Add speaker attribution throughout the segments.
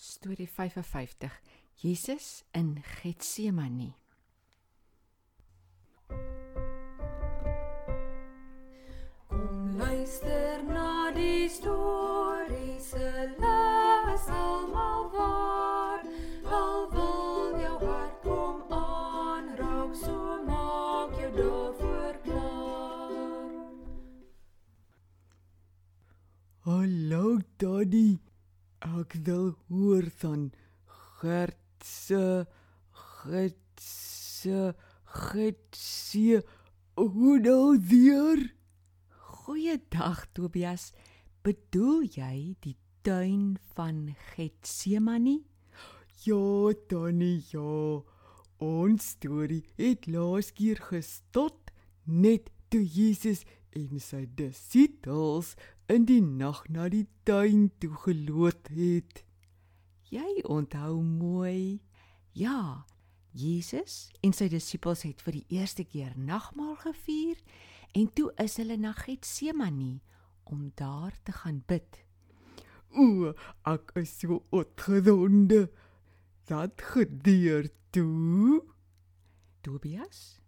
Speaker 1: Storie 55. Jesus in Getsemane.
Speaker 2: Kom luister na die storie
Speaker 3: Ek wil hoor van Gert se Gert se Gert se hoe nou weer?
Speaker 1: Goeiedag Tobias. Bedoel jy die tuin van Getsemane?
Speaker 3: Ja, Tannie, ja. Ons storie het laas keer gestot net toe Jesus en sy disippels in die nag na die tuin toe geloop het.
Speaker 1: Jy onthou mooi. Ja, Jesus en sy disippels het vir die eerste keer nagmaal gevier en toe is hulle na Getsemane om daar te gaan bid.
Speaker 3: O, ek is so opgewonde. Dat gebeur toe.
Speaker 1: Tobias,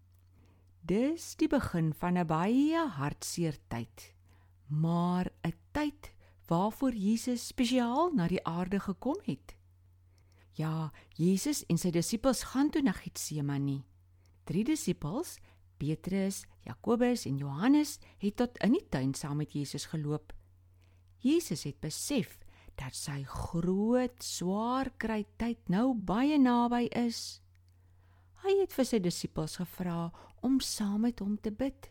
Speaker 1: dis die begin van 'n baie hartseer tyd, maar 'n tyd waarvoor Jesus spesiaal na die aarde gekom het. Ja, Jesus en sy disippels gaan toe na Getsemane. Drie disippels, Petrus, Jakobus en Johannes, het tot in die tuin saam met Jesus geloop. Jesus het besef dat sy groot, swaar kry tyd nou baie naby is. Hy het vir sy disippels gevra om saam met hom te bid,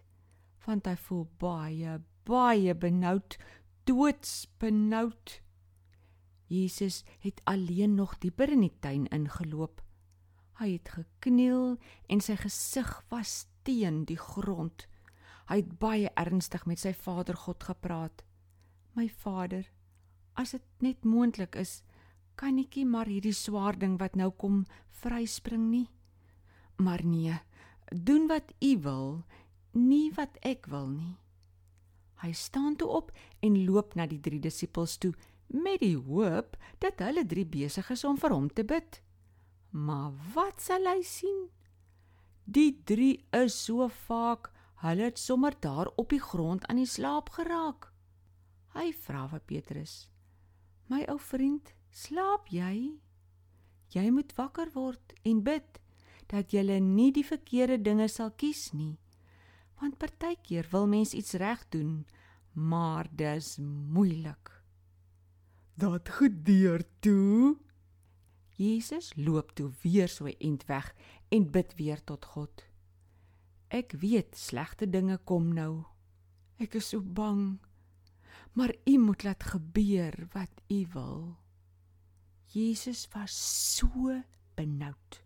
Speaker 1: want hy voel baie, baie benoud, doodsbenoud. Jesus het alleen nog dieper in die tuin ingeloop. Hy het gekniel en sy gesig was teen die grond. Hy het baie ernstig met sy Vader God gepraat. My Vader, as dit net moontlik is, kan ekie maar hierdie swaar ding wat nou kom vryspring nie. Maar nee, doen wat U wil, nie wat ek wil nie. Hy staan toe op en loop na die drie disippels toe met die hoop dat hulle drie besig is om vir hom te bid. Maar wat sal hy sien? Die drie is so vaak, hulle het sommer daar op die grond aan die slaap geraak. Hy vra vir Petrus: "My ou vriend, slaap jy? Jy moet wakker word en bid dat jy nie die verkeerde dinge sal kies nie." Want partykeer wil mens iets reg doen, maar dis moeilik.
Speaker 3: Dat gebeur toe.
Speaker 1: Jesus loop toe weer so end weg en bid weer tot God. Ek weet slegte dinge kom nou. Ek is so bang. Maar U moet laat gebeur wat U wil. Jesus was so benoud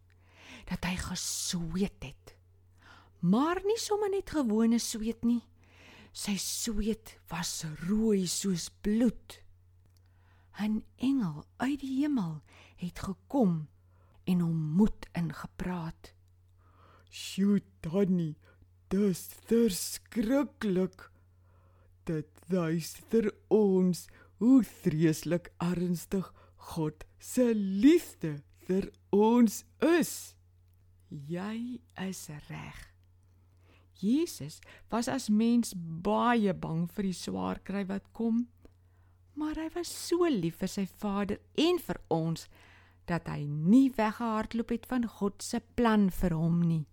Speaker 1: dat hy gesweet het. Maar nie sommer net gewone sweet nie. Sy sweet was rooi soos bloed. 'n Engel uit die hemel het gekom en hom moed ingepraat.
Speaker 3: Sjoe, Tannie, dis verskriklik. Dit wys vir ons hoe vreeslik ernstig God se liefde vir ons is.
Speaker 1: Jy is reg. Jesus was as mens baie bang vir die swaar kry wat kom, maar hy was so lief vir sy Vader en vir ons dat hy nie weggehardloop het van God se plan vir hom nie.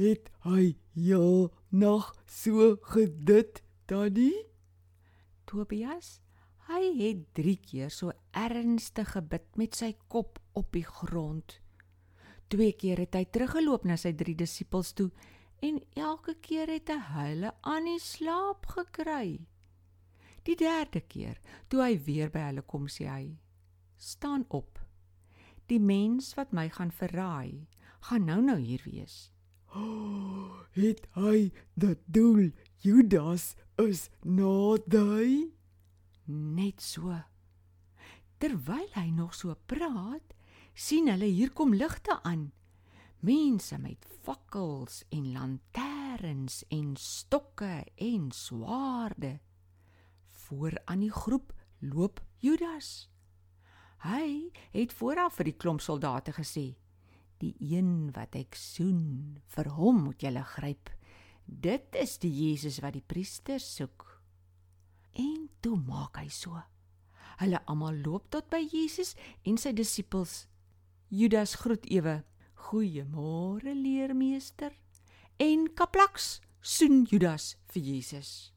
Speaker 3: Het hy heel nog so gedit, Daddy?
Speaker 1: Tobias, hy het 3 keer so ernstig gebid met sy kop op die grond. Twee keer het hy teruggeloop na sy drie disippels toe en elke keer het hy hulle aan die slaap gekry. Die derde keer, toe hy weer by hulle kom, sê hy: "Staan op. Die mens wat my gaan verraai, gaan nou-nou hier wees."
Speaker 3: Oh, het hy dat doel Judas is naby?
Speaker 1: Net so. Terwyl hy nog so praat, sien hulle hier kom ligte aan. Mense met fakkels en lanterns en stokke en swaarde. Voor aan die groep loop Judas. Hy het vooraf vir die klomp soldate gesê: "Die een wat ek soen, vir hom moet julle gryp. Dit is die Jesus wat die priesters soek." En toe maak hy so. Hulle almal loop tot by Jesus en sy disippels. Judas groet ewe: "Goeiemôre, leermeester." En kaplaks soen Judas vir Jesus.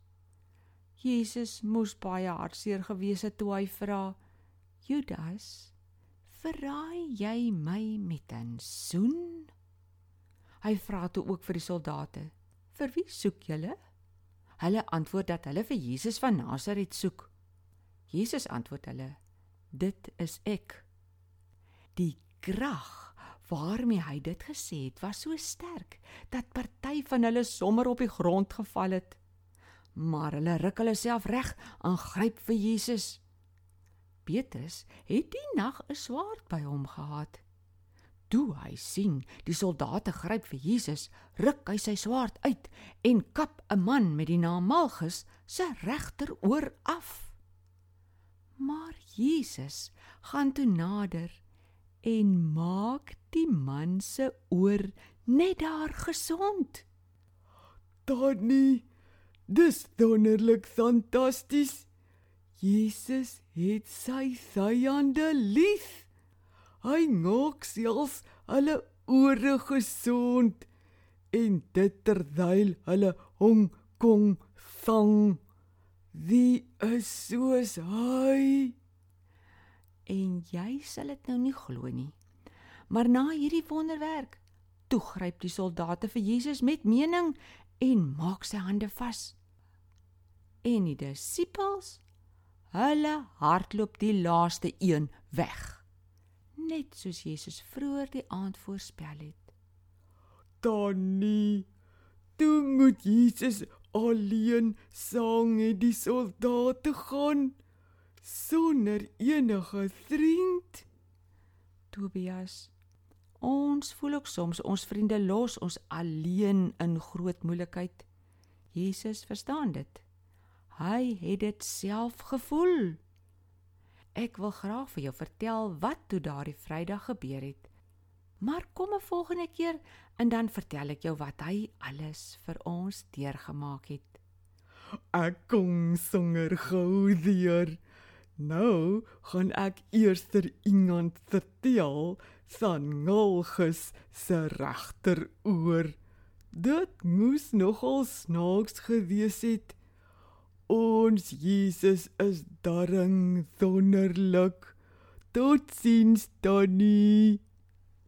Speaker 1: Jesus moes baie hartseer gewees het toe hy vra: "Judas, verraai jy my met 'n soen?" Hy vra toe ook vir die soldate: "Vir wie soek julle?" Hulle antwoord dat hulle vir Jesus van Nasaret soek. Jesus antwoord hulle: "Dit is ek." Die krag waarmee hy dit gesê het, was so sterk dat party van hulle sommer op die grond geval het. Maar hulle ruk hulle self reg en gryp vir Jesus. Petrus het die nag 'n swaard by hom gehad. Toe hy sien die soldate gryp vir Jesus, ruk hy sy swaard uit en kap 'n man met die naam Malchus se regteroor af. Maar Jesus gaan toe nader en maak die man se oor net daar gesond.
Speaker 3: Tannie, dis wonderlik fantasties. Jesus het sy vyande lief. Hy maak selfs hulle ore gesond en dit terwyl hulle hom kom vang. Wie is soos hy?
Speaker 1: En jy sal dit nou nie glo nie. Maar na hierdie wonderwerk, toe gryp die soldate vir Jesus met mening en maak sy hande vas. En die disippels, hulle hardloop die laaste een weg. Net soos Jesus vroeër die aand voorspel het.
Speaker 3: Tannie, toe moet Jesus alleen saam met die soldate gaan sonder enige vriend.
Speaker 1: Tobias, ons voel ook soms ons vriende los ons alleen in groot moeilikheid. Jesus verstaan dit. Hy het dit self gevoel. Ek wil graag vir jou vertel wat toe daardie Vrydag gebeur het. Maar kom 'n volgende keer en dan vertel ek jou wat hy alles vir ons deurgemaak het.
Speaker 3: Ek kom songer gou weer. Nou gaan ek eers ter iemand vertel van Golgus se regteroor. Dit moes nogal snaaks gewees het. Ons Jesus is darring wonderlik. Totsiens, Donnie.